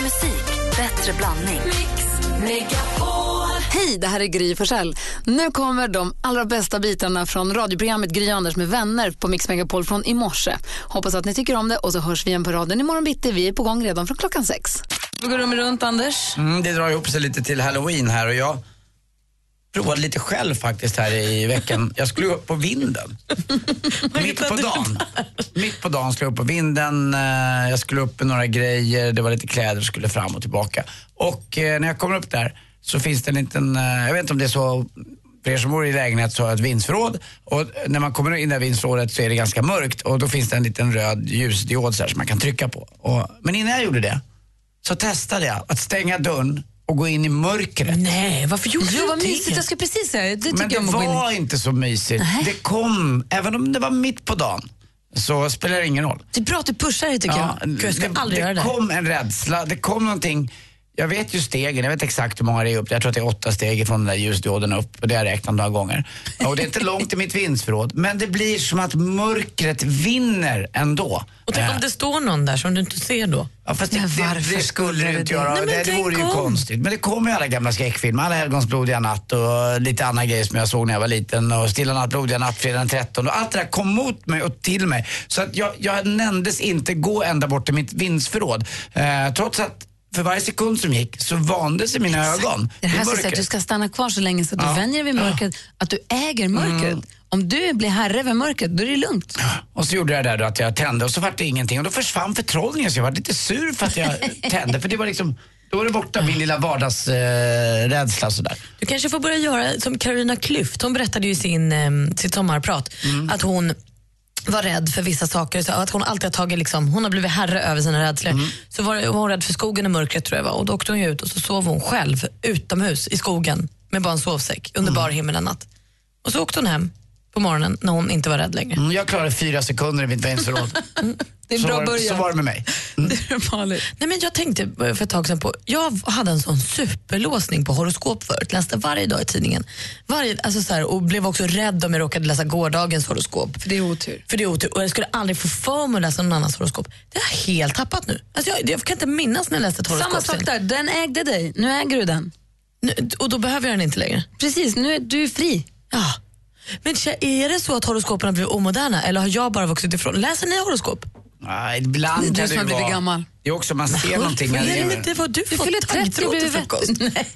Mer musik, bättre blandning. Hej, det här är Gry Forssell. Nu kommer de allra bästa bitarna från radioprogrammet Gry Anders med vänner på Mix Megapol från i morse. Hoppas att ni tycker om det och så hörs vi igen på raden imorgon bitti. Vi är på gång redan från klockan sex. Vi går rummet runt, Anders. Mm, det drar ihop sig lite till halloween här och jag provade lite själv faktiskt här i veckan. Jag skulle upp på vinden. Mitt på dagen. Mitt på dagen skulle jag upp på vinden. eh, Jag skulle upp med några grejer, det var lite kläder, skulle fram och tillbaka. Och eh, när jag kommer upp där så finns det en liten, eh, jag vet inte om det är så för er som bor i lägenhet så har jag ett vindsförråd och när man kommer in i det vindsförrådet så är det ganska mörkt och då finns det en liten röd ljusdiod så här som man kan trycka på. Och, men innan jag gjorde det så testade jag att stänga dörren och gå in i mörkret. Nej, varför gjorde Jo, du vad det? mysigt. Jag ska precis säga det. Men det jag gå in var inte så mysigt. Det kom, även om det var mitt på dagen, så spelar det ingen roll. Det är bra att du pushar det tycker jag. Gud, jag ska det, aldrig det göra det. kom en rädsla, det kom någonting. Jag vet ju stegen, jag vet exakt hur många det är upp. Jag tror att det är åtta steg från den där ljusdioden upp och det har jag räknat några gånger. Och det är inte långt till mitt vindsförråd. Men det blir som att mörkret vinner ändå. Och tänk Eh, om det står någon där som du inte ser då? Ja, fast det, det, varför det skulle det inte göra. Nej, det, det vore ju om. konstigt. Men det kommer ju alla gamla skräckfilmer. Alla helgons blodiga natt och lite andra grejer som jag såg när jag var liten. Och Stilla natt, blodiga natt, fredag den 13. Och allt det där kom mot mig och till mig. Så att jag, jag nämndes inte gå ända bort till mitt vindsförråd. Eh, trots att för varje sekund som gick så vande sig mina ögon. Det här säga att du ska stanna kvar så länge så att Ja. du vänjer dig vid mörkret, att du äger mörkret. Mm. Om du blir herre över mörkret, då är det lugnt. Och så gjorde jag det där då att jag tände och så var det ingenting. Och då försvann förtrollningen så jag var lite sur för att jag tände. För det var liksom, då var det borta min lilla vardagsrädsla eh, sådär. Du kanske får börja göra som Carolina Klüft. Hon berättade ju i sin, eh, sitt sommarprat Mm. att hon var rädd för vissa saker. Så att hon alltid har tagit liksom, hon har blivit herre över sina rädslor. Mm. Så var, var hon rädd för skogen och mörkret tror jag var. Och då åkte hon ut och så sov hon själv utomhus i skogen med bara en sovsäck under Mm. bar himmel en natt. Och så åkte hon hem på morgonen när hon inte var rädd längre. Mm, Jag klarade fyra sekunder i mitt vindsförråd. Det är en så, bra var, början. så var det med mig. Det är farligt. Nej, men jag tänkte för ett tag sedan på, jag hade en sån superlåsning på horoskop förut, läste varje dag i tidningen. Varje, alltså så här, och blev också rädd om jag råkade läsa gårdagens horoskop. För det är otur. För det är otur. Och jag skulle aldrig få för mig att läsa någon annans horoskop. Det har jag helt tappat nu. Alltså jag, jag kan inte minnas när jag läste ett horoskop. Samma sak där, den ägde dig. Nu äger du den. Nu, och då behöver jag den inte längre. Precis, nu är du fri. Ja. Men är det så att horoskopen har blivit omoderna eller har jag bara vuxit ifrån? Läser ni horoskop? Ja, ibland Det är du kan som har blivit vara- gammal. Det är också, man ser någonting. Vad när är det- det, det var du Du fått fyller 30 och till blivit frukost. vettig. Nej,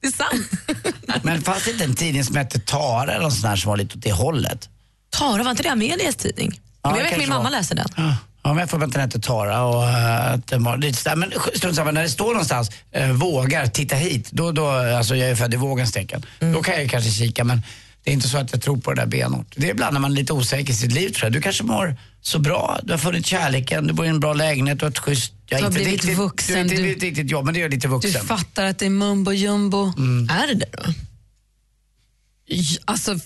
det är sant. Men fanns det inte en tidning som hette Tara eller något sånt där som var lite åt det hållet? Tara, var inte det Amelias tidning? Ja, jag det vet min mamma var. läser den. Ja, men jag får den hette Tara och eh, att den var lite sådär. Men strunt samma, när det står någonstans, eh, vågar, titta hit. Då, då, alltså jag är född i vågens tecken. Då kan jag kanske kika men det är inte så att jag tror på det där benhårt. Det är ibland när man är lite osäker i sitt liv tror jag. Du kanske mår så bra, du har funnit kärleken, du bor i en bra lägenhet, du har ett schysst... Jag Du har inte blivit riktigt, vuxen, Du inte du- riktigt jobb, men det är lite Du vuxen. fattar att det är mumbo jumbo. Är det det då? Alltså,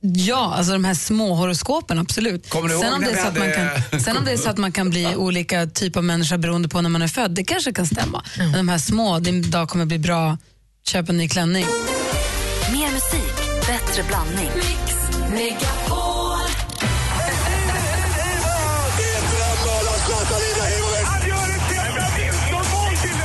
ja, alltså de här små horoskopen, absolut. Kommer du sen ihåg om, det är så att man hade- kan, sen om det är så att man kan bli olika typer av människa beroende på när man är född, det kanske kan stämma. Men de här små, din dag kommer bli bra, köp en ny klänning. Bättre blandning.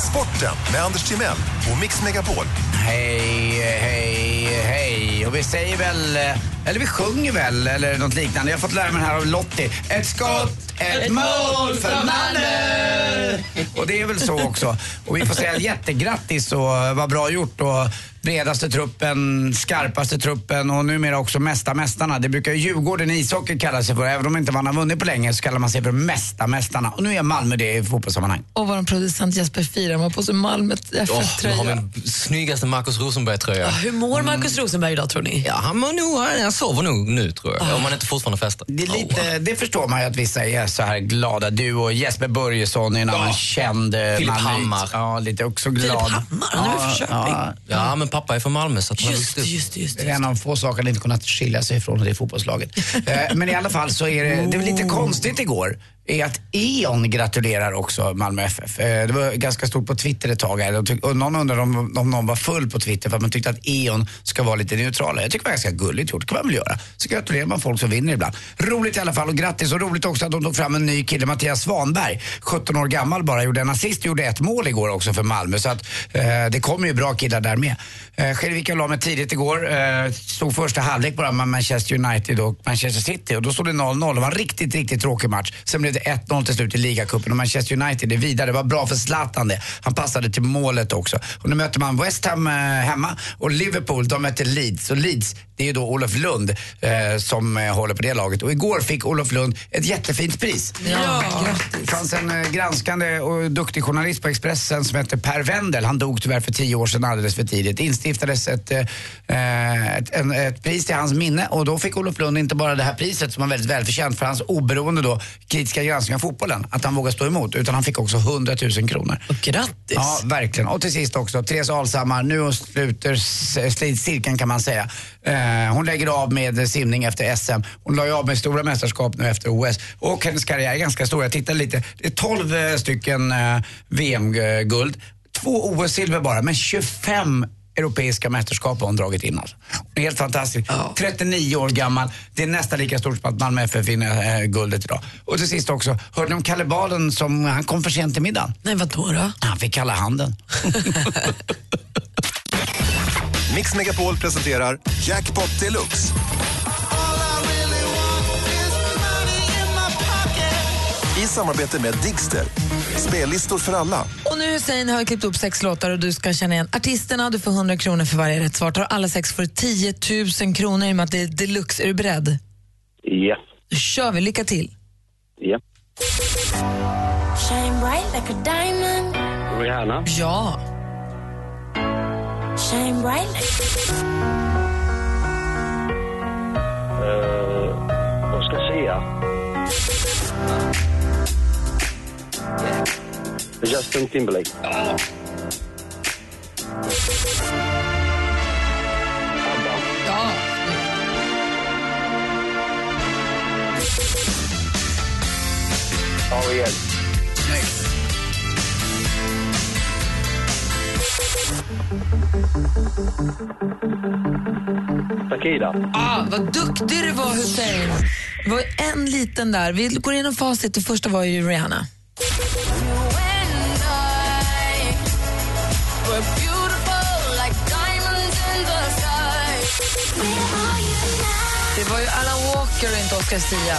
Sporten med Anders Timell och Mix Megapol. Hej, hej, hej. Och vi säger väl, eh, eller vi sjunger väl, eller något liknande. Jag har fått lära mig här av Lottie. Ett skott, ett mål för Malmö! Och det är väl så också. Och vi får säga jättegrattis och vad bra gjort. Och bredaste truppen, skarpaste truppen och numera också mesta mästarna. Det brukar ju Djurgården i ishockey kalla sig för. Även om inte man har vunnit på länge så kallar man sig för mesta mästarna. Och nu är Malmö det i fotbollssammanhang. Och vår producent Jesper Firen har på sig Malmö FF-tröja. har vi den snyggaste Marcus Rosenberg-tröja. Hur mår Markus Rosenberg idag tror ni? Ja, han, mår nog, han sover nog nu tror jag. Om han inte fortfarande festar. Det, lite, det förstår man ju att vissa är så här glada. Du och Jesper Börjesson är en annan känd eh, Filip malmöit. Hammar. Ja, lite också glad. Filip Hammar, han är väl från? Ja, Ja, men pappa är från Malmö så att Just just just det. är en av få saker han inte kunnat skilja sig ifrån det är fotbollslaget. Eh, Men i alla fall så är det, det var lite konstigt igår är att E.ON gratulerar också Malmö FF. Eh, det var ganska stort på Twitter ett tag här. Och någon undrade om, om någon var full på Twitter för att man tyckte att E.ON ska vara lite neutrala. Jag tycker det var ganska gulligt gjort. Det kan man väl göra. Så gratulerar man folk som vinner ibland. Roligt i alla fall och grattis. Och roligt också att de tog fram en ny kille, Mattias Svanberg. 17 år gammal bara, gjorde en assist, gjorde ett mål igår också för Malmö. Så att eh, det kommer ju bra killar där med. Eh, Skellevik la mig tidigt igår. Eh, stod första halvlek bara med Manchester United och Manchester City och då stod det 0-0. Det var en riktigt, riktigt tråkig match. Sen blev det 1-0 till slut i ligacupen och Manchester United är vidare. Det var bra för Zlatan det. Han passade till målet också. Och nu möter man West Ham eh, hemma och Liverpool, de möter Leeds. Och Leeds, det är ju då Olof Lund eh, som eh, håller på det laget. Och igår fick Olof Lund ett jättefint pris. Ja, Det fanns en granskande och duktig journalist på Expressen som hette Per Wendel. Han dog tyvärr för tio år sedan alldeles för tidigt. Instiftades ett, eh, ett, en, ett pris till hans minne och då fick Olof Lund inte bara det här priset som var väldigt välförtjänt för hans oberoende då kritiska granskning av fotbollen, att han vågade stå emot, utan han fick också 100 000 kronor. Grattis. Ja, verkligen. Och till sist också, Therese Alshammar, nu sluter slits cirkeln kan man säga. Eh, hon lägger av med simning efter SM. Hon la ju av med stora mästerskap nu efter OS. Och hennes karriär är ganska stor. Jag tittade lite. Det är 12 eh, stycken eh, VM-guld. Två OS-silver bara, men 25 europeiska mästerskap har hon dragit in alltså. Helt fantastisk. 39 år gammal. Det är nästan lika stort som att Malmö FF vinner eh, guldet idag. Och till sist också, hörde ni om Kalle Baden som, han kom för sent till middagen? Nej, vadå då? Han fick kalla handen. Mix Megapol presenterar Jackpot Deluxe. I samarbete med Digster. Spellistor för alla. Och nu Hussein har jag klippt upp sex låtar och du ska känna igen artisterna. Du får 100 kronor för varje rätt svar. Tar alla sex får du 10 000 kronor i och med att det är deluxe. Är du beredd? Ja. Då kör vi. Lycka till. Ja. Shine bright like a diamond. Rihanna. Ja. Shine bright like Uh, Oscar Sia. Justin Timberlake. ABBA. Ja. Takida. Ah, vad duktig du var Hussein. Det var en liten där. Vi går igenom facit. Det första var ju Rihanna. Det var ju Alan Walker och inte Oscar Sia.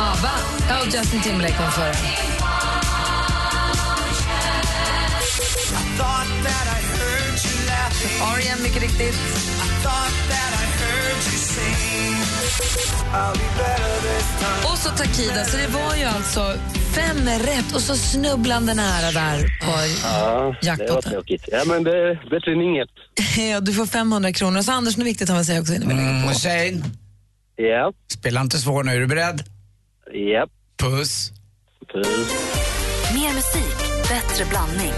ABBA. Ja, och Justin Timberlake kom före. R.E.M. mycket riktigt. Och så Takida, så det var ju alltså fem rätt och så snubblande nära där på Ja, det var tråkigt. Ja, men det är bättre än inget. Ja, du får 500 kronor. Och så Anders, något viktigt har man säga också innan vi lägger på. Hussein, Ja. spela inte svår nu. Är du beredd? Ja. Puss. Puss. Mer musik, bättre blandning.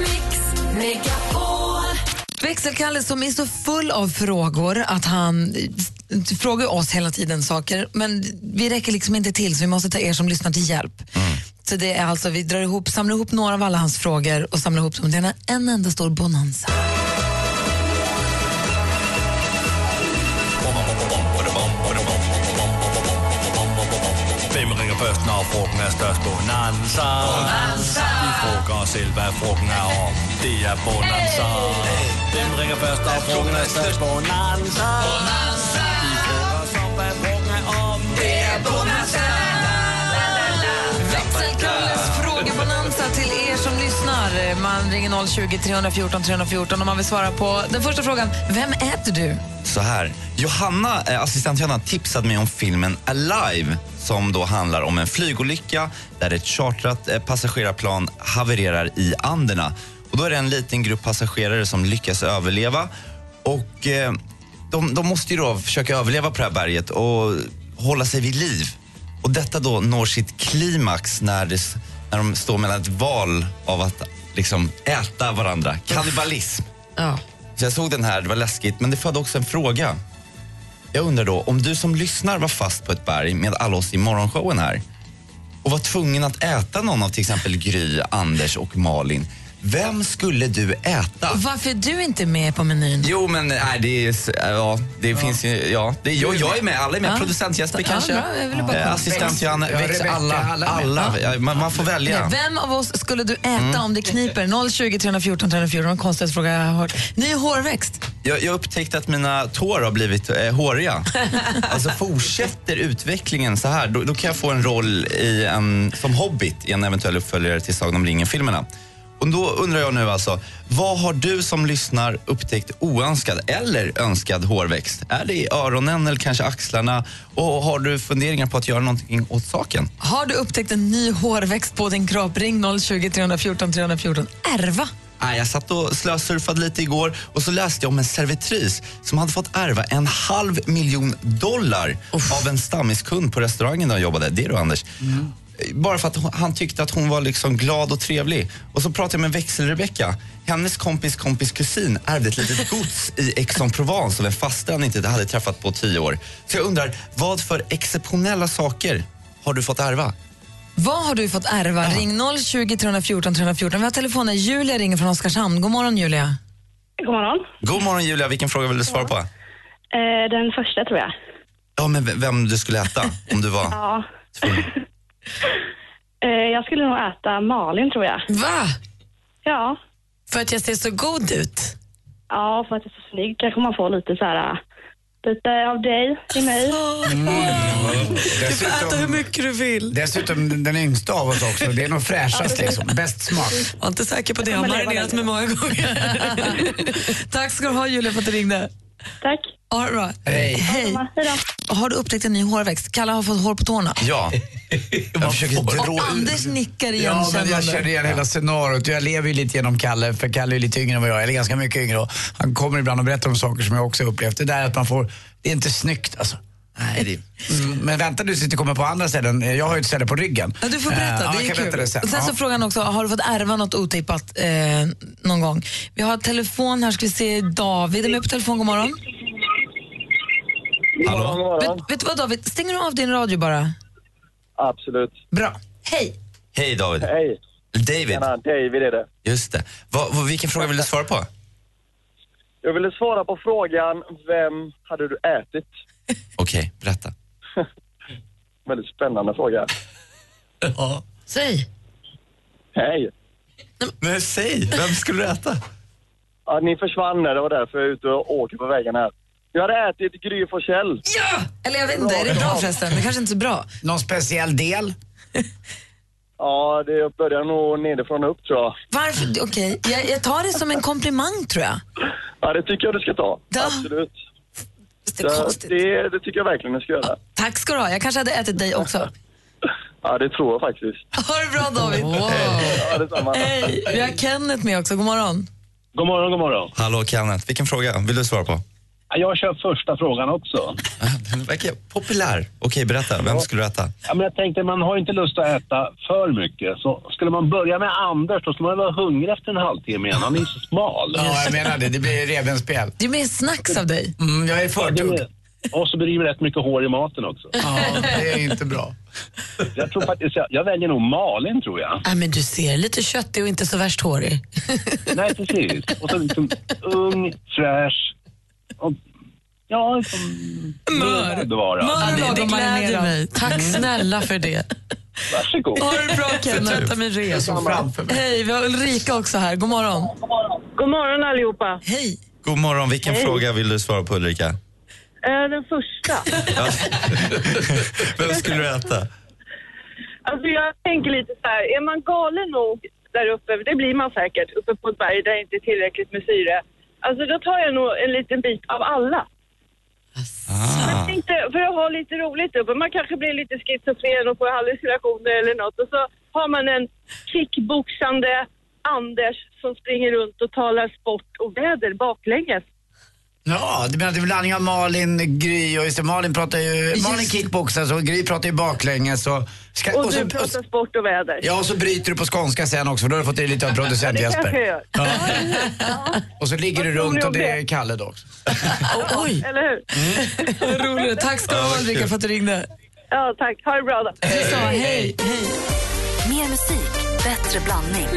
Växelkalle som är så full av frågor att han frågar oss hela tiden saker, men vi räcker liksom inte till så vi måste ta er som lyssnar till hjälp. Så det är alltså, vi drar ihop, samlar ihop några av alla hans frågor och samlar ihop dem till en, en enda stor bonanza. Først, når frugten er størst? Bonanza. Bonanza. Vi frågar os selv, hvad frugten er om. Det er Bonanza. Hvem ringer først, når frugten er størst? Bonanza. Bonanza. Vi frågar os om, hvad frugten er om. Det er Bonanza. Växelkalles frågebonanza man ringer 020 314 314 om man vill svara på den första frågan. Vem äter du? Så här. Johanna, eh, assistent Johanna tipsade mig om filmen Alive som då handlar om en flygolycka där ett chartrat eh, passagerarplan havererar i Anderna. Och då är det en liten grupp passagerare som lyckas överleva och eh, de, de måste ju då försöka överleva på det här berget och hålla sig vid liv. Och detta då når sitt klimax när, det, när de står mellan ett val av att liksom äta varandra. Kannibalism. Ja. Så jag såg den här, det var läskigt, men det födde också en fråga. Jag undrar då, om du som lyssnar var fast på ett berg med alla oss i morgonshowen här och var tvungen att äta någon av till exempel Gry, Anders och Malin. Vem skulle du äta? Och varför är du inte med på menyn? Jo, men nej, det, är, s- ja, det finns ju... Ja, det är, jag, jag är med, alla är med. Ja. Producent Jesper Ja, kanske. Eh, kolla. Assistent Johanna. Ja, Väx, Rebecca, alla. alla alla. Ja, man, man får välja. Nej, vem av oss skulle du äta om det kniper? 020 314 314, en konstigaste fråga jag har hört. Ny hårväxt. Jag, jag upptäckte att mina tår har blivit eh, håriga. alltså fortsätter utvecklingen så här, då, då kan jag få en roll i en, som Hobbit i en eventuell uppföljare till Sagan om ringen-filmerna. Och då undrar jag nu alltså, vad har du som lyssnar upptäckt oönskad eller önskad hårväxt? Är det i öronen eller kanske axlarna? Och har du funderingar på att göra någonting åt saken? Har du upptäckt en ny hårväxt på din kropp? Ring 020 314 314. Ärva. Nej, jag satt och slösurfade lite igår och så läste jag om en servitris som hade fått ärva en halv miljon dollar av en stammiskund på restaurangen där jag jobbade. Det är du, Anders. Bara för att hon- han tyckte att hon var liksom glad och trevlig. Och så pratade jag med växel-Rebecka. Hennes kompis kompis kusin ärvde ett litet gods i Aix-en-Provence av en faster han inte hade träffat på tio år. Så jag undrar, vad för exceptionella saker har du fått ärva? Vad har du fått ärva? Ring 020 314 314. Vi har telefonen. Julia ringer från Oskarshamn. God morgon, Julia. God morgon. God morgon Julia, vilken fråga vill du svara på? Eh, den första tror jag. Ja, men vem du skulle äta om du var... Ja. eh, jag skulle nog äta Malin tror jag. Va? Ja. För att jag ser så god ut? Ja, för att jag är så snygg kanske man får lite så här, äh, lite av dig i mig. Du får äta hur mycket du vill. Dessutom den- den yngsta av oss också. Det är nog fräschast liksom. Bäst smak. Jag är inte säker på det. Jag har marinerat mig många gånger. Tack ska du ha, Julia, för att du ringde. Tack. Ha det bra. Hej. Hej. Har du upptäckt en ny hårväxt? Kalle har fått hår på tårna. Ja. Jag försöker dra Och Anders nickar Ja, men jag känner igen hela scenariot. Jag lever ju lite genom Kalle, för Kalle är lite yngre än vad jag är, eller ganska mycket yngre. Och han kommer ibland och berättar om saker som jag också har upplevt. Det där att man får, det är inte snyggt alltså. Nej, det... Mm, men vänta du sitter kommer på andra ställen. Jag har ju ett ställe på ryggen. Ja, du får berätta, ja, det jag är kul. det sen. Och sen Ja. så frågar han också, har du fått ärva något otippat eh, någon gång? Vi har telefon här, ska vi se, David är med på telefon, god morgon. Hallå? Vet, vet du vad David, stänger du av din radio bara? Absolut. Bra. Hej. Hej David. Hej. David. Tjena, David är det. Just det. Vad- vad- vilken fråga vill du svara på? Jag ville svara på frågan, vem hade du ätit? Okej, berätta. Väldigt spännande fråga. Ja. Säg. Hej. Men säg, vem skulle du äta? Ja, ni försvann när det var därför jag är ute och åker på vägen här. Jag hade ätit Gry Forssell. Ja! Eller jag vet inte, är det bra förresten? Det kanske inte är så bra. Någon speciell del? Ja, det börjar nog nedifrån och upp tror jag. Varför? Okej, jag, jag tar det som en komplimang tror jag. Ja, det tycker jag du ska ta. Ja. Absolut. Det är Så konstigt. det, det tycker jag verkligen du ska göra. Tack ska du ha. Jag kanske hade ätit dig också. Ja, det tror jag faktiskt. Ha det bra David. Ja, detsamma. Hej. Vi har Kenneth med också, god morgon. God morgon, god morgon. Hallå Kenneth, vilken fråga vill du svara på? Jag kör första frågan också. Den verkar populär. Okej, berätta. Vem skulle du äta? Ja, men jag tänkte, man har ju inte lust att äta för mycket. Så skulle man börja med Anders, då skulle man vara hungrig efter en halvtimme igen. Han är ju så smal. Ja, jag menar det. Det blir revbensspel. Det är mer snacks av dig. Mm, jag är förtugg. Och så blir det rätt mycket hår i maten också. Ja, det är inte bra. Jag tror faktiskt, jag, jag väljer nog Malin tror jag. Ja, men du ser lite köttig och inte så värst hårig. Nej, precis. Och så liksom ung, fräsch och ja, liksom... Mör. Bevara. Ja, det, det gläder mig. Tack snälla för det. Varsågod. Ha det bra Kenneth. Vänta min resa. Hej, vi har Ulrika också här. God morgon. God morgon allihopa. Hej. God morgon, vilken fråga vill du svara på Ulrika? Eh, den första. Vem skulle du äta? Alltså jag tänker lite så här, är man galen nog där uppe, det blir man säkert, uppe på ett berg där det inte är tillräckligt med syre. Alltså då tar jag nog en liten bit av alla. Ah. Jag tänkte, för att ha lite roligt uppe, man kanske blir lite schizofren och får hallucinationer eller något och så har man en kickboxande Anders som springer runt och talar sport och väder baklänges. Ja, det menar att det är en blandning av Malin, Gry och just det, Malin pratar ju, Malin Just- kickboxar och Gry pratar ju baklänges och... Ska, Och så, du pratar sport och väder. Ja, och så bryter du på skånska sen också för då har du fått i lite av producent Jesper. Ja. Och så ligger du runt och det är? Kalle då också. Oj, Eller hur? vad roligt. Tack ska du ha Ulrika för att du ringde. Ja, tack. Ha det bra då. Detsamma, hej. Mer musik, bättre blandning.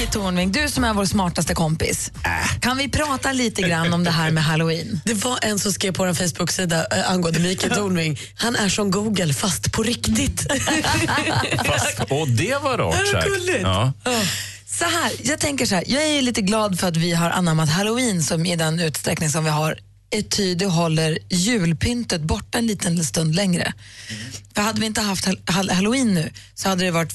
Micke Tornving, du som är vår smartaste kompis. Kan vi prata lite grann om det här med halloween? Det var en som skrev på vår Facebook-sida äh, angående Mikael Tornving. Han är som Google, fast på riktigt. Fast, och det var rart sagt. Ja. Så här, jag tänker så här, jag är lite glad för att vi har anammat halloween som i den utsträckning som vi har ty det håller julpyntet borta en liten stund längre. För hade vi inte haft hall- hall- halloween nu så hade det varit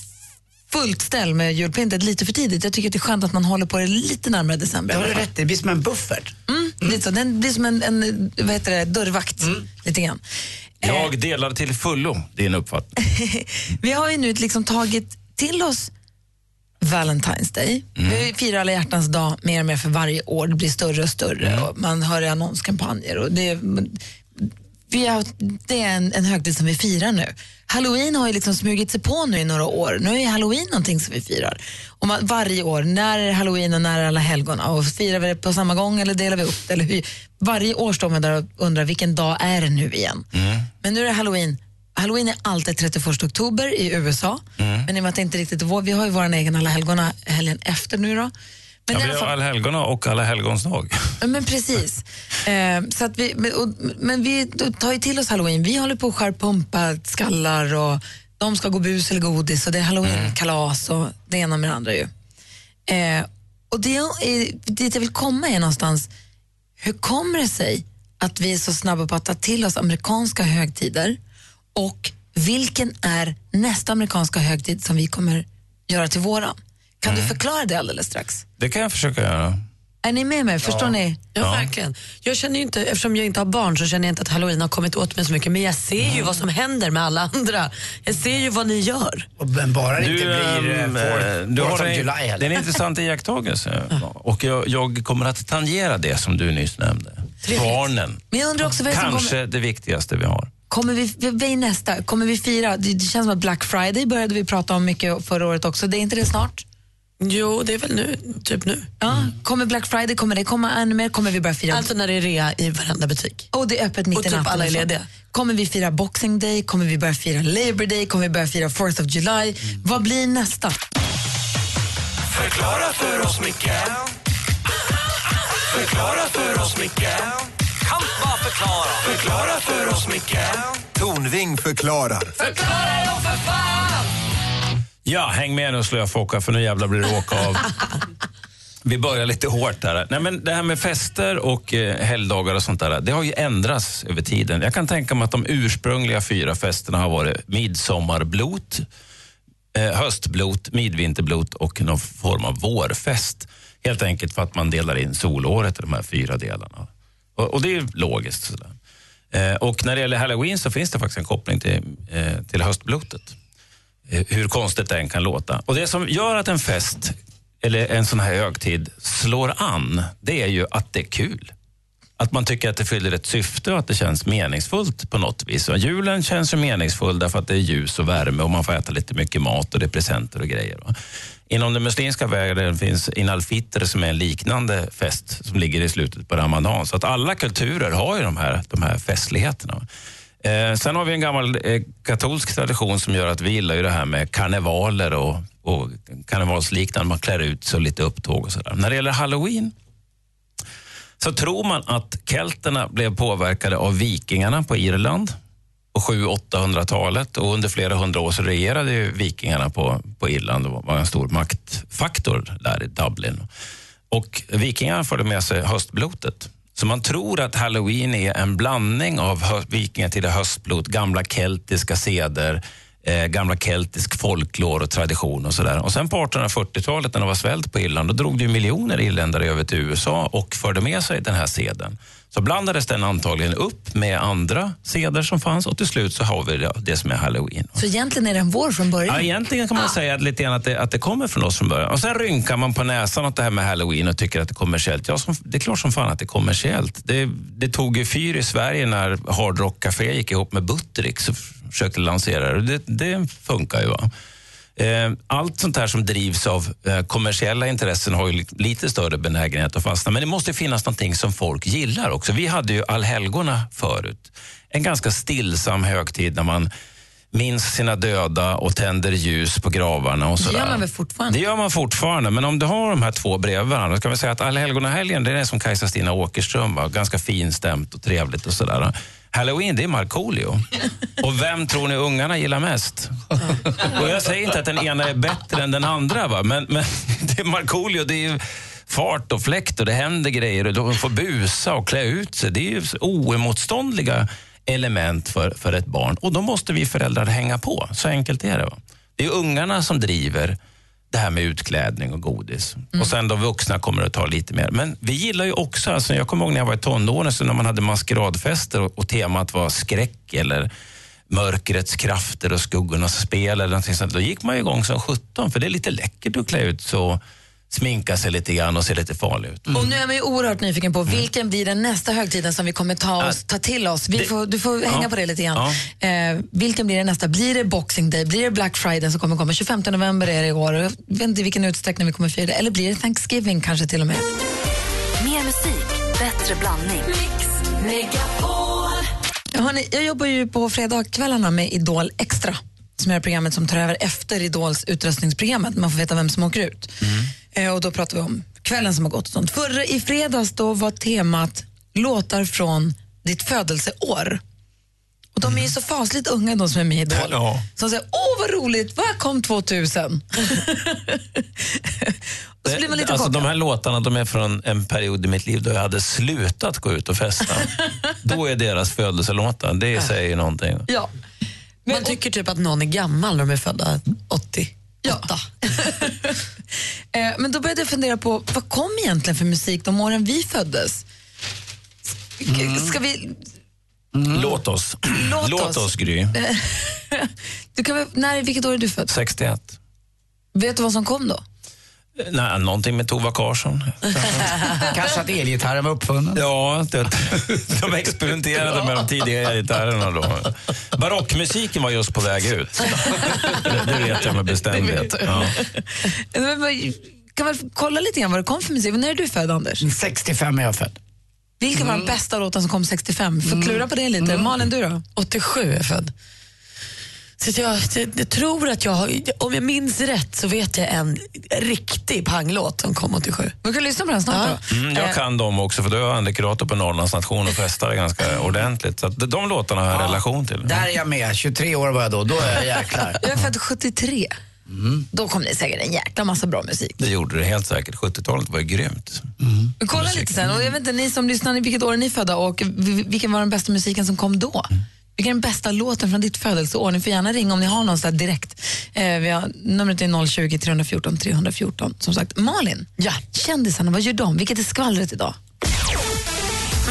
fullt ställ med julpyntet lite för tidigt. Jag tycker att det är skönt att man håller på det lite närmare december. Det har du rätt i, det blir som en buffert. Mm, Lite så. Den blir som en, en vad heter det, dörrvakt. Lite grann. Jag delar till fullo din uppfattning. Vi har ju nu liksom tagit till oss Valentine's Day. Vi firar alla hjärtans dag mer och mer för varje år. Det blir större och större och man hör i annonskampanjer. Och det, vi har, det är en, en högtid som vi firar nu. Halloween har ju liksom smugit sig på nu i några år. Nu är halloween någonting som vi firar. Och man, varje år, när är halloween och när är alla helgona? Och firar vi det på samma gång eller delar vi upp det? Eller hur? Varje år står man där och undrar vilken dag är det nu igen? Men nu är det halloween. Halloween är alltid 31 oktober i USA. Men i och med att det inte riktigt är vår, vi har ju vår egen alla helgona helgen efter nu då. Men, Ja, vi har allhelgona och alla helgons dag. Men precis. Eh, så att vi, men, och, men vi tar ju till oss halloween. Vi håller på att skära pumpa skallar och de ska gå bus eller godis och det är halloweenkalas och det ena med det andra ju. Eh, och det är, dit jag vill komma är någonstans, hur kommer det sig att vi är så snabba på att ta till oss amerikanska högtider och vilken är nästa amerikanska högtid som vi kommer göra till våran? Kan du förklara det alldeles strax? Det kan jag försöka göra. Är ni med mig? Förstår ni? Ja, verkligen. Jag känner ju inte, eftersom jag inte har barn så känner jag inte att halloween har kommit åt mig så mycket. Men jag ser ju vad som händer med alla andra. Jag ser ju vad ni gör. Men bara det inte blir eh, du har en, July det är en intressant iakttagelse. Och jag, jag kommer att tangera det som du nyss nämnde. Barnen. Men jag undrar också vad Kanske kommer, det viktigaste vi har. kommer vi, är nästa? Kommer vi fira? Det, det känns som att Black Friday började vi prata om mycket förra året också. Det är inte det snart? Jo, det är väl nu, typ nu. Ja. Kommer Black Friday, kommer det komma ännu mer? Kommer vi börja fira? Alltså när det är rea i varenda butik. Och det är öppet mitt Och i typ natten. alla är lediga. Kommer vi fira Boxing Day? Kommer vi börja fira Labor Day? Kommer vi börja fira 4th of July? Vad blir nästa? Förklara för oss, Micke Förklara för oss, Micke Kan bara förklara Förklara för oss, Micke Tornving förklarar. Ja, häng med nu slöfåka för nu jävlar blir det åka av. Vi börjar lite hårt här. Nej, men det här med fester och eh, helgdagar och sånt där, det har ju ändrats över tiden. Jag kan tänka mig att de ursprungliga fyra festerna har varit midsommarblot, eh, höstblot, midvinterblot och någon form av vårfest. Helt enkelt för att man delar in solåret i de här fyra delarna. Och, och det är logiskt. Sådär. Eh, och när det gäller halloween så finns det faktiskt en koppling till, eh, till höstblotet. Hur konstigt det än kan låta. Och Det som gör att en fest eller en sån här högtid slår an, det är ju att det är kul. Att man tycker att det fyller ett syfte och att det känns meningsfullt på något vis. Och julen känns ju meningsfull därför att det är ljus och värme och man får äta lite mycket mat och det är presenter och grejer. va. Inom den muslimska världen finns Inal Fitr som är en liknande fest som ligger i slutet på Ramadan. Så att alla kulturer har ju de här, de här festligheterna. Eh, sen har vi en gammal eh, katolsk tradition som gör att vi gillar ju det här med karnevaler och, och karnevalsliknande. Man klär ut sig och lite upptåg och sådär. När det gäller halloween så tror man att kelterna blev påverkade av vikingarna på Irland på 700-800-talet och under flera hundra år så regerade ju vikingarna på, på Irland och var en stor maktfaktor där i Dublin. Och vikingarna förde med sig höstblotet. Så man tror att halloween är en blandning av hö- vikingatida höstblot, gamla keltiska seder, eh, gamla keltisk folklore och tradition och sådär. Och sen på 1840-talet när det var svält på Irland, då drog det ju miljoner irländare över till USA och förde med sig den här seden. Så blandades den antagligen upp med andra seder som fanns och till slut så har vi det, som är halloween. Så egentligen är den vår från början? Ja, egentligen kan man säga att, lite grann att, det, att det kommer från oss från början. Och Sen rynkar man på näsan åt det här med halloween och tycker att det är kommersiellt. Ja, som, det är klart som fan att det är kommersiellt. Det, det tog ju fyr i Sverige när Hard Rock Café gick ihop med Buttericks och försökte lansera det. Det, det funkar ju. Va? Eh, Allt sånt här som drivs av eh, kommersiella intressen har ju li- lite större benägenhet att fastna. Men det måste finnas någonting som folk gillar också. Vi hade ju allhelgona förut. En ganska stillsam högtid när man minns sina döda och tänder ljus på gravarna. Och Det sådär. gör man väl fortfarande? Det gör man fortfarande, men om du har de här två bredvid varandra, kan vi säga att allhelgonahelgen det är som Kajsa-Stina Åkerström, va? ganska finstämt och trevligt och sådär. Halloween, det är Markoolio. Och vem tror ni ungarna gillar mest? Och jag säger inte att den ena är bättre än den andra, va? Men, men det är Markoolio, det är fart och fläkt och det händer grejer och de får busa och klä ut sig. Det är ju oemotståndliga element för, för ett barn. Och då måste vi föräldrar hänga på. Så enkelt är det. Va? Det är ungarna som driver det här med utklädning och godis. Och sen de vuxna kommer att ta lite mer. Men vi gillar ju också, alltså jag kommer ihåg när jag var i tonåren, så när man hade maskeradfester och, och temat var skräck eller mörkrets krafter och skuggornas spel eller någonting sånt. Då gick man igång som 17 för det är lite läckert att klä ut så sminka sig lite grann och se lite farlig ut. Och nu är man ju oerhört nyfiken på vilken blir den nästa högtiden som vi kommer ta, oss, ta till oss. Vi det- får, du får hänga Ja. på det lite grann. Eh, vilken blir det nästa? Blir det Boxing Day? Blir det Black Friday som kommer komma? 25 november är det i år. Jag vet inte i vilken utsträckning vi kommer fira det. Eller blir det Thanksgiving kanske till och med? Mer musik, bättre blandning. Ja, hörni, jag jobbar ju på fredagskvällarna med Idol Extra som är programmet som tar över efter Idols utröstningsprogrammet. Man får veta vem som åker ut. Eh, och då pratar vi om kvällen som har gått och sånt. Förra i fredags då var temat låtar från ditt födelseår. Och de är ju så fasligt unga de som är med i Idol. Ja. Som säger, åh vad roligt, vad kom 2000? och så blir man lite alltså, chockad. de här låtarna de är från en period i mitt liv då jag hade slutat gå ut och festa. då är deras födelselåtar, det säger ju någonting. Ja. Man tycker typ att någon är gammal när de är födda 80. Ja. Eh, Men då började jag fundera på vad kom egentligen för musik de åren vi föddes? Ska- Ska vi... Låt oss. Låt Låt oss. oss, Gry. Du kan väl, när, vilket år är du född? 61. Vet du vad som kom då? Nej, någonting med Tova Karsson. Kanske att elgitarren var uppfunnen? Ja, det, de experimenterade med de tidiga gitarrerna då. Barockmusiken var just på väg ut. Det, det vet jag med bestämdhet. Ja. Kan väl kolla lite grann vad det kom för musik? När är du född, Anders? 65 är jag född. Vilken var den bästa låten som kom 65? Får klura på det lite. Malin, du då? 87 är jag född. Så jag, jag, jag tror att jag har, om jag minns rätt så vet jag en riktig panglåt som kom 87. Vi kan lyssna på den snart då. Mm, jag kan dem också, för då är jag andekurator på Norrlands nation och festar ganska ordentligt. Så att de låtarna har jag relation till. Där är jag med. 23 år var jag då. Då är jag jäklar. Jag är född 73. Då kom det säkert en jäkla massa bra musik. Det gjorde det helt säkert. 70-talet var ju grymt. Vi kollar lite sen. Och jag vet inte, ni som lyssnar, vilket år är ni födda och vilken var den bästa musiken som kom då? Vilken är den bästa låten från ditt födelseår? Ni får gärna ringa om ni har någon där direkt. Eh, vi har, numret är 020 314 314. Som sagt, Malin, ja. kändisarna, vad gör de? Vilket är skvallret idag?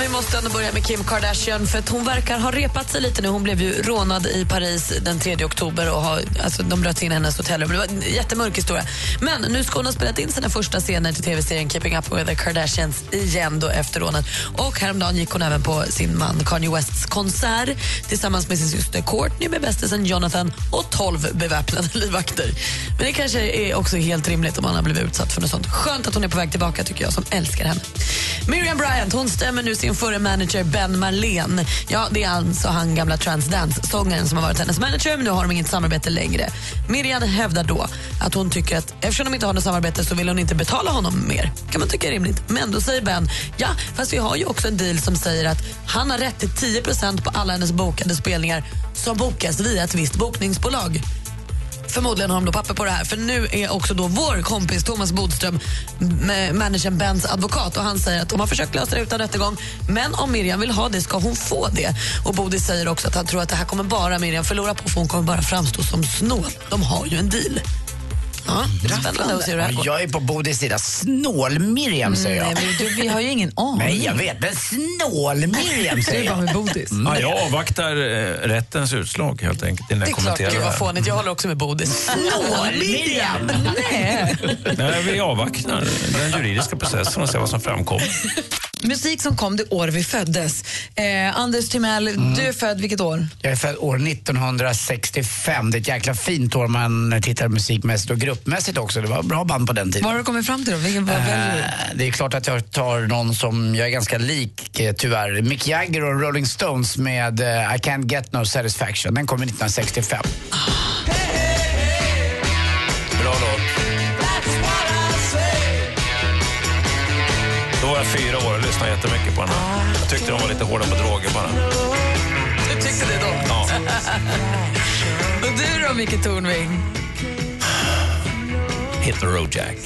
Men vi måste ändå börja med Kim Kardashian för att hon verkar ha repat sig lite nu. Hon blev ju rånad i Paris den 3 oktober och har, alltså, de bröt sig in i hennes hotellrum. Det var en jättemörk historia. Men nu ska hon ha spelat in sina första scener till tv-serien Keeping Up with the Kardashians igen då efter rånet. Och häromdagen gick hon även på sin man Kanye Wests konsert tillsammans med sin syster Courtney med bästisen Jonathan och 12 beväpnade livvakter. Men det kanske är också helt rimligt om man har blivit utsatt för något sånt. Skönt att hon är på väg tillbaka tycker jag som älskar henne. Miriam Bryant hon stämmer nu sin förre manager Ben Marlén. Ja, det är alltså han gamla Transdance-sångaren som har varit hennes manager men nu har de inget samarbete längre. Miriam hävdar då att hon tycker att eftersom de inte har något samarbete så vill hon inte betala honom mer. kan man tycka är rimligt. Men då säger Ben, ja fast vi har ju också en deal som säger att han har rätt till 10% på alla hennes bokade spelningar som bokas via ett visst bokningsbolag förmodligen har de då papper på det här. För nu är också då vår kompis Thomas Bodström managern Bens advokat och han säger att de har försökt lösa det utan rättegång men om Miriam vill ha det ska hon få det. Och Bodis säger också att han tror att det här kommer bara Miriam förlora på för hon kommer bara framstå som snål. De har ju en deal. Ja, spännande att se hur det här går. Jag är på Bodis sida. Snål-Miriam säger jag. Nej, men du, vi har ju ingen aning. Nej, jag vet. Men snål-Miriam säger jag. med Bodis. Ja, jag avvaktar eh, rättens utslag helt enkelt innan Det jag är klart, kommenterar gud vad fånigt. Jag håller också med Bodis. Snål-Miriam! Nej. Nej, vi avvaktar den juridiska processen och ser vad som framkommer. Musik som kom det år vi föddes. Eh, Anders Timell, du är född vilket år? Jag är född år 1965. Det är ett jäkla fint år man tittar musikmässigt och gruppmässigt också. Det var bra band på den tiden. Vad har du kommit fram till då? Vilken, vad väljer du? Eh, Det är klart att jag tar någon som jag är ganska lik eh, tyvärr. Mick Jagger och Rolling Stones med eh, I can't get no satisfaction. Den kom 1965. Bra låt. Då var jag fyra år och lyssnade jättemycket på den. här. Jag tyckte de var lite hårda på droger bara. Du tyckte det då? Ja. Och du då, Micke Tornving? Hit the road Jack.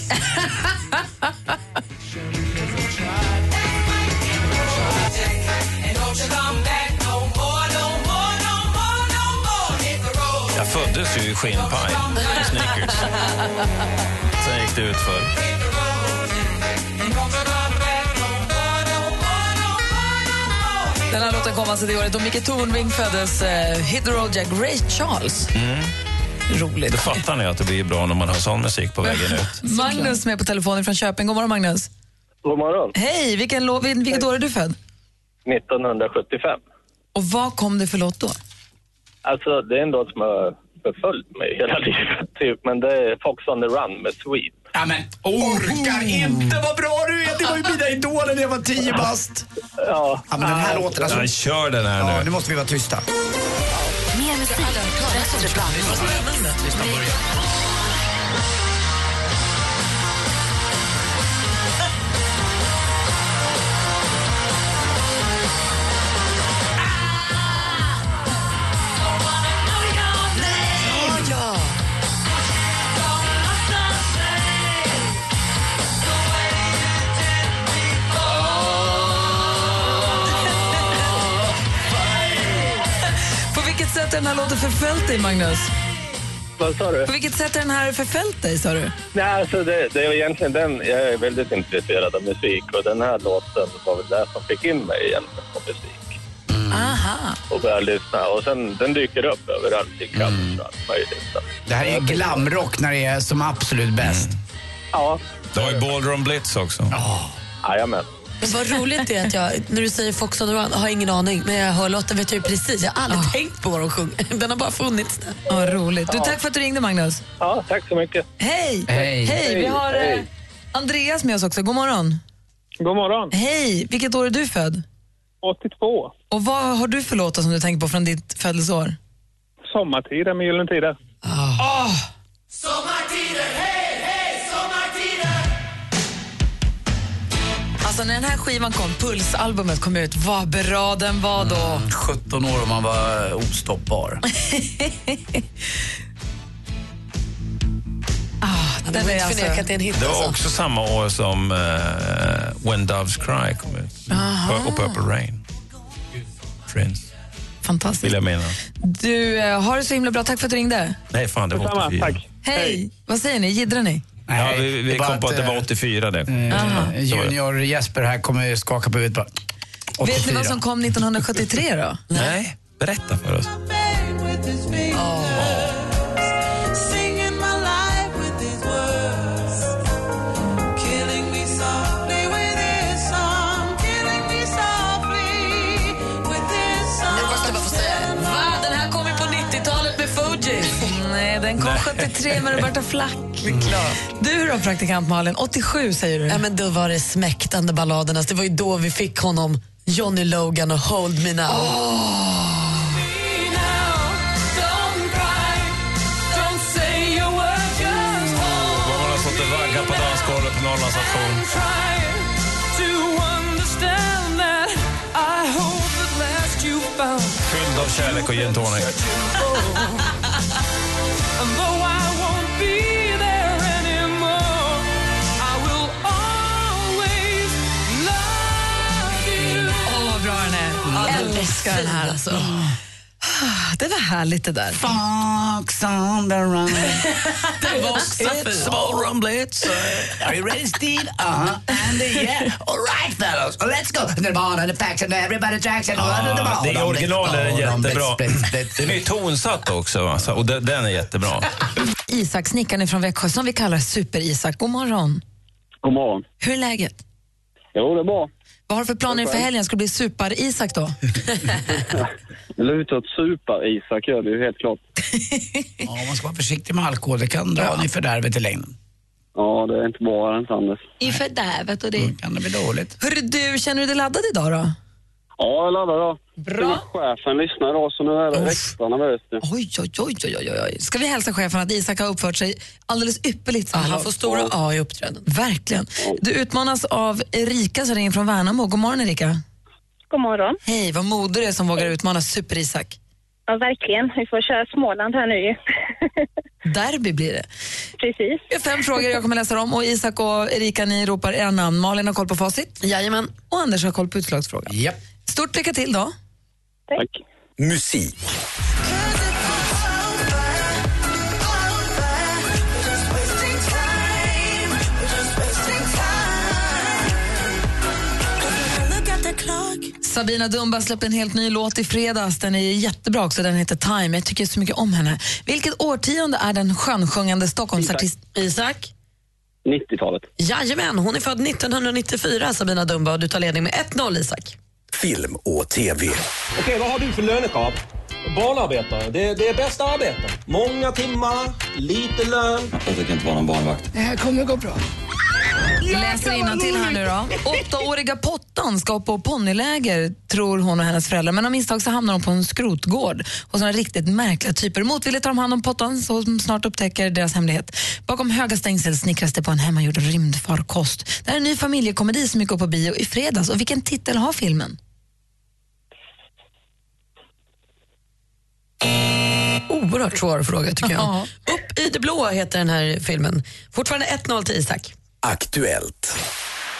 Jag föddes ju i skinnpaj och sneakers. Sen gick det ut för. Den här låten kom alltså det året då Micke Tornving föddes. Eh, Hit the road Jack. Ray Charles. Roligt. Då fattar ni att det blir bra när man har sån musik på vägen ut. Magnus med på telefonen från Köping. God morgon, Magnus. God morgon. Hej, vilken vilket år är du född? 1975. Och vad kom det för låt då? Alltså, det är en låt som har förföljt mig hela livet, typ. Men det är Fox on the Run med Sweet. Ja, men orkar inte vad bra du är! Det var ju mina idoler när jag var tio bast. Ja. Ja, men den här låten alltså. Ja, kör den här Ja, nu. nu måste vi vara tysta. Mer musik, bättre blandning. Börja. Sätt har den här låten förföljt dig, Magnus? Vad sa du? På vilket sätt har den här förföljt dig, sa du? Nej, alltså det, det är egentligen den, jag är väldigt intresserad av musik och den här låten var väl det som fick in mig egentligen på musik. Aha. Och började lyssna och sen den dyker upp överallt i couch och allt möjligt. Så. Det här är glamrock när det är som absolut bäst. Ja, Du har ju Ballroom Blitz också. jajamän. Men vad roligt det är att jag, när du säger Fox on the Run, har ingen aning. Men jag hör låten vet jag ju precis. Jag har aldrig tänkt på vad de sjunger. Den har bara funnits där. Ja, roligt. Du, tack för att du ringde, Magnus. Ja, tack så mycket. Hej! Hej. Hej! Vi har eh, Hej. Andreas med oss också. God morgon. God morgon. Hej! Vilket år är du född? 82. Och vad har du för låtar som du tänker på från ditt födelseår? Sommartider med Gyllene Tider. Alltså när den här skivan kom, Pulsalbumet kom ut, vad bra den var då. 17 år och man var ostoppbar. Ah, Den är alltså... förnekat det är en hit. Det var Alltså. också samma år som eh, When Doves Cry kom ut. Och Purple Rain. Prince, Fantastiskt. vill jag minnas. Du, eh, har det så himla bra. Tack för att du ringde. Nej, fan det var Detsamma, 84. tack. Hej! Vad säger ni? Jiddrar ni? Ja, vi vi det är bara kom på att det var 84 det. eh, Junior Jesper här kommer skaka på huvudet bara. 84. Vet ni vad som kom 1973 då? Nej, berätta för oss. 83 med Roberta Flack. Mm. Du då, praktikant Malin? 87 säger du. Ja, men då var det smäktande balladerna. Det var ju då vi fick honom, Johnny Logan och Hold Me Now. Oh. på dansgolvet på Norrlandsauktion. Fylld av kärlek och gin tonic. Älskar den här alltså. Det var härligt det där. Fox on the run. Det var också It's fint. small blitz. Are you ready, Steve? Uh-huh. And yeah. All right, fellows. Let's go. The ball and the facts and everybody tracks and Ah, det är originalen jättebra. Den är tonsatt också, alltså, och den, den är jättebra. Isak, snickaren från Växjö, som vi kallar Super-Isak. God morgon. God morgon. Hur är läget? Jo, det är bra. Vad har du för planer inför helgen? Ska det bli Super-Isak då? Det lutar åt super-Isak gör det ju helt klart. Ja, man ska vara försiktig med alkohol. Det kan dra ja. i fördärvet i längden. Ja, det är inte bra ens Anders. I fördärvet och det... kan det bli dåligt. Hörru du, känner du dig laddad idag då? Ja, jag laddar då. Bra. Chefen lyssnar idag så nu är det extra nervöst. Oj, oj, oj, oj, oj, oj. Ska vi hälsa chefen att Isak har uppfört sig alldeles ypperligt? så här han får stora A i uppträden. Verkligen. Du utmanas av Erika som ringer från Värnamo. God morgon Erika. God morgon. Hej, vad modig du är som vågar utmana Super-Isak. Ja, verkligen. Vi får köra Småland här nu ju. Derby blir det. Precis. Har fem frågor jag kommer läsa dem och Isak och Erika ni ropar era namn. Malin har koll på facit. Jajamän. Och Anders har koll på utslagsfrågan. Yep. Stort lycka till då. Tack. Musik. Sabina Dumba släppte en helt ny låt i fredags. Den är jättebra också. Den heter Time. Jag tycker så mycket om henne. Vilket årtionde är den skönsjungande Stockholmsartist... Isak? 90-talet. Jajamän, hon är född 1994, Sabina Dumba, och du tar ledning med 1-0, Isak. Film och TV. Okej, vad har du för lönekrav? Barnarbetare. Det, det är bästa arbeten. Många timmar, lite lön. Jag tänker inte vara någon barnvakt. Det här kommer gå bra. Läser till här nu då. Åttaåriga Pottan ska på ponnyläger, tror hon och hennes föräldrar. Men av misstag så hamnar hon på en skrotgård hos några riktigt märkliga typer. Motvilligt tar de hand om Pottan som snart upptäcker deras hemlighet. Bakom höga stängsel snickras det på en hemmagjord rymdfarkost. Det här är en ny familjekomedi som gick upp på bio i fredags. Och vilken titel har filmen? Oerhört svår fråga tycker jag. Upp i det blå heter den här filmen. Fortfarande 1-0 till Isak. Aktuellt.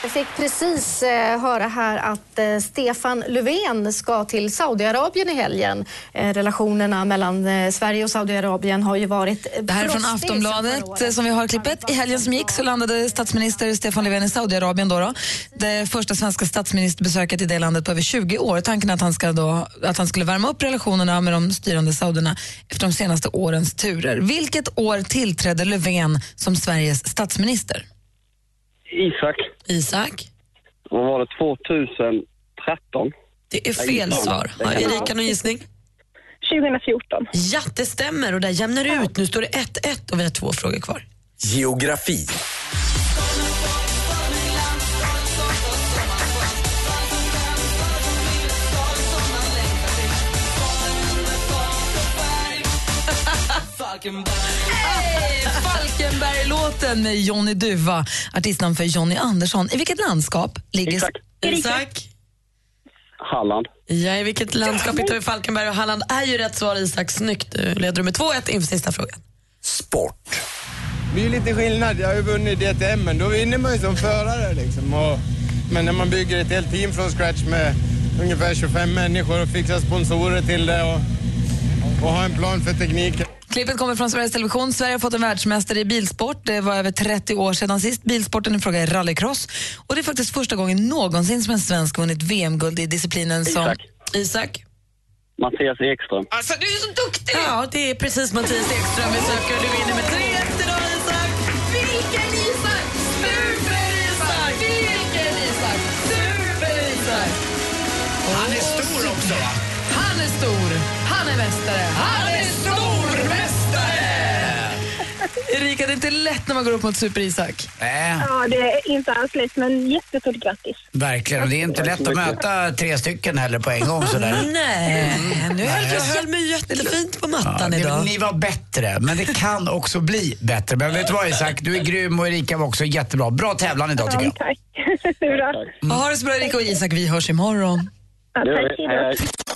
Jag fick precis eh, höra här att eh, Stefan Löfven ska till Saudiarabien i helgen. Eh, relationerna mellan Sverige och Saudiarabien har ju varit Det här är från Aftonbladet som vi har klippet. I helgen som gick så landade statsminister Stefan Löfven i Saudiarabien. Då då. Det första svenska statsministerbesöket i det landet på över 20 år. Tanken är att han, ska då, att han skulle värma upp relationerna med de styrande saudierna efter de senaste årens turer. Vilket år tillträdde Löfven som Sveriges statsminister? Isak. Isak? Vad var det? 2013? Det är fel svar. Har Erika någon gissning? 2014. Ja, det stämmer och där jämnar det ut. Nu står det 1-1 och vi har två frågor kvar. Geografi. Hey, Falkenberg-låten med Johnny Duva, artistnamn för Johnny Andersson. I vilket landskap ligger... Isak. Isak? Halland. Ja, i vilket landskap hittar vi Falkenberg och Halland är ju rätt svar Isak. Snyggt. Du leder du med 2-1 inför sista frågan. Sport. Det är lite skillnad. Jag har ju vunnit DTM, men då vinner man ju som förare. Liksom. Och, men när man bygger ett helt team från scratch med ungefär 25 människor och fixar sponsorer till det och, och har en plan för tekniken. Klippet kommer från Sveriges Television. Sverige har fått en världsmästare i bilsport. Det var över 30 år sedan sist. Bilsporten i fråga är rallycross. Och det är faktiskt första gången någonsin som en svensk vunnit VM-guld i disciplinen som... Isak. Isak? Mattias Ekström. Alltså, du är så duktig! Ja, det är precis Mattias Ekström vi söker. Du vinner med 3-1 idag, Isak. Vilken Isak! Super-Isak! Vilken Isak! Super-Isak! Han är stor också va? Han är stor, han är mästare, Erika, det är inte lätt när man går upp mot Super-Isak. Nej, Ja, det är inte alls lätt, men jättestort grattis. verkligen. Och Det är inte lätt att möta tre stycken heller på en gång sådär. Nej, nu höll jag höll mig jättefint på Ja, mattan det, idag. ni var bättre, men det kan också bli bättre. Men vet du vad Isak, du är grym och Erika var också jättebra. Bra tävlan idag tycker jag. Tack. Bra. Ha det så bra Erika och Isak, vi hörs imorgon. Ja, tack.